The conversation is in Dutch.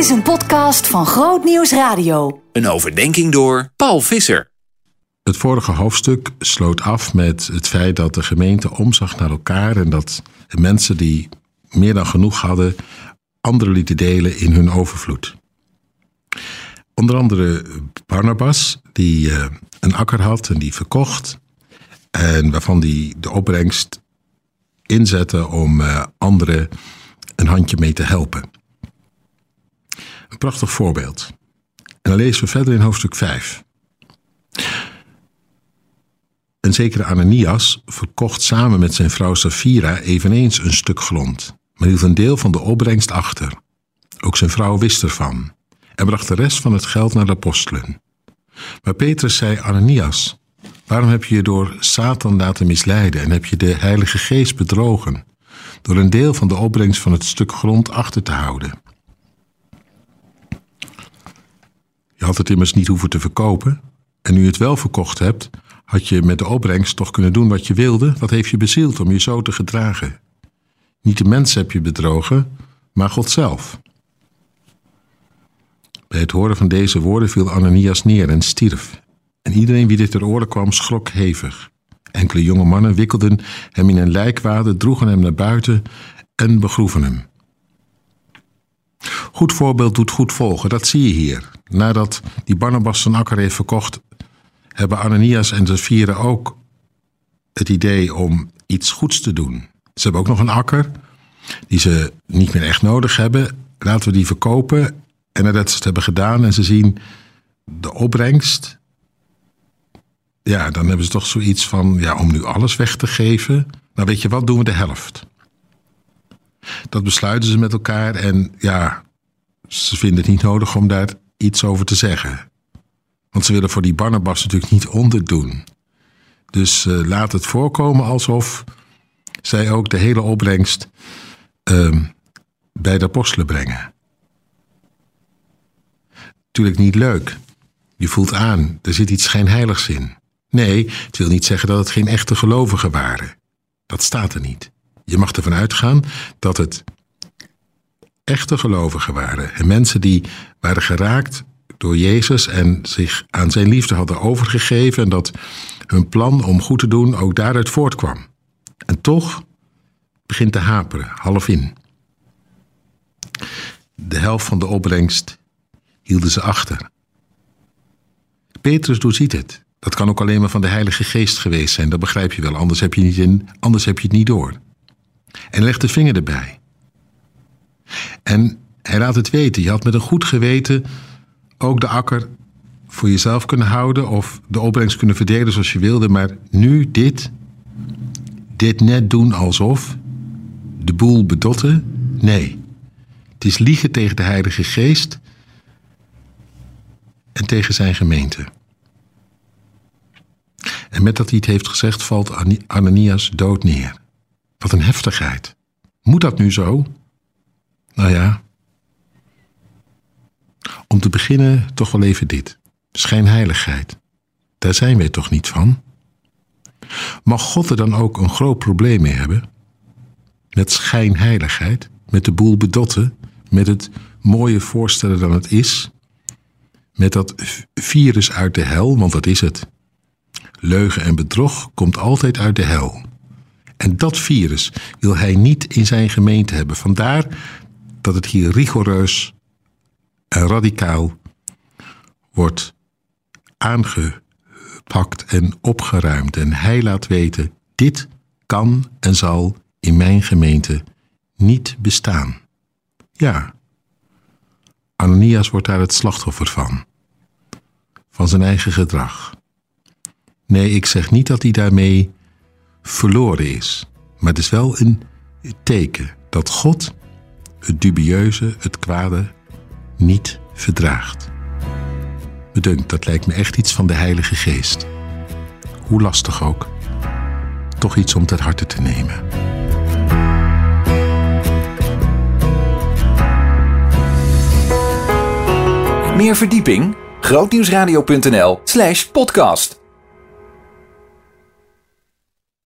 is een podcast van Groot Nieuws Radio. Een overdenking door Paul Visser. Het vorige hoofdstuk sloot af met het feit dat de gemeente omzag naar elkaar en dat de mensen die meer dan genoeg hadden, anderen lieten delen in hun overvloed. Onder andere Barnabas, die eh, een akker had en die verkocht. En waarvan die de opbrengst inzette om uh, anderen een handje mee te helpen. Een prachtig voorbeeld. En dan lezen we verder in hoofdstuk 5. Een zekere Ananias verkocht samen met zijn vrouw Safira eveneens een stuk grond, maar hield een deel van de opbrengst achter. Ook zijn vrouw wist ervan en bracht de rest van het geld naar de apostelen. Maar Petrus zei: Ananias, waarom heb je je door Satan laten misleiden en heb je de Heilige Geest bedrogen door een deel van de opbrengst van het stuk grond achter te houden? Je had het immers niet hoeven te verkopen. En nu je het wel verkocht hebt, had je met de opbrengst toch kunnen doen wat je wilde. Wat heeft je bezield om je zo te gedragen? Niet de mens heb je bedrogen, maar God zelf. Bij het horen van deze woorden viel Ananias neer en stierf. En iedereen wie dit ter oren kwam, schrok hevig. Enkele jonge mannen wikkelden hem in een lijkwade, droegen hem naar buiten en begroeven hem. Goed voorbeeld doet goed volgen, dat zie je hier. Nadat die Barnabas zijn akker heeft verkocht, hebben Ananias en vieren ook het idee om iets goeds te doen. Ze hebben ook nog een akker die ze niet meer echt nodig hebben. Laten we die verkopen. En nadat ze het hebben gedaan en ze zien de opbrengst, ja, dan hebben ze toch zoiets van, ja, om nu alles weg te geven, nou weet je wat, doen we de helft. Dat besluiten ze met elkaar en ja, ze vinden het niet nodig om daar iets over te zeggen. Want ze willen voor die Barnabas natuurlijk niet onderdoen. Dus uh, laat het voorkomen alsof zij ook de hele opbrengst uh, bij de apostelen brengen. Natuurlijk niet leuk. Je voelt aan, er zit iets schijnheiligs in. Nee, het wil niet zeggen dat het geen echte gelovigen waren. Dat staat er niet. Je mag ervan uitgaan dat het echte gelovigen waren. En mensen die waren geraakt door Jezus en zich aan zijn liefde hadden overgegeven. En dat hun plan om goed te doen ook daaruit voortkwam. En toch begint te haperen, half in. De helft van de opbrengst hielden ze achter. Petrus doorziet het. Dat kan ook alleen maar van de Heilige Geest geweest zijn, dat begrijp je wel, anders heb je, niet in, anders heb je het niet door. En legt de vinger erbij. En hij laat het weten. Je had met een goed geweten ook de akker voor jezelf kunnen houden of de opbrengst kunnen verdelen zoals je wilde. Maar nu dit, dit net doen alsof, de boel bedotten. Nee, het is liegen tegen de Heilige Geest en tegen zijn gemeente. En met dat hij het heeft gezegd, valt Ananias dood neer. Wat een heftigheid. Moet dat nu zo? Nou ja. Om te beginnen toch wel even dit. Schijnheiligheid. Daar zijn wij toch niet van? Mag God er dan ook een groot probleem mee hebben? Met schijnheiligheid? Met de boel bedotten? Met het mooie voorstellen dan het is? Met dat virus uit de hel, want dat is het. Leugen en bedrog komt altijd uit de hel. En dat virus wil hij niet in zijn gemeente hebben. Vandaar dat het hier rigoureus en radicaal wordt aangepakt en opgeruimd. En hij laat weten: dit kan en zal in mijn gemeente niet bestaan. Ja, Ananias wordt daar het slachtoffer van. Van zijn eigen gedrag. Nee, ik zeg niet dat hij daarmee verloren is. Maar het is wel een teken dat God het dubieuze, het kwade niet verdraagt. Bedankt, dat lijkt me echt iets van de Heilige Geest. Hoe lastig ook. Toch iets om ter harte te nemen. Meer verdieping? grootnieuwsradio.nl slash podcast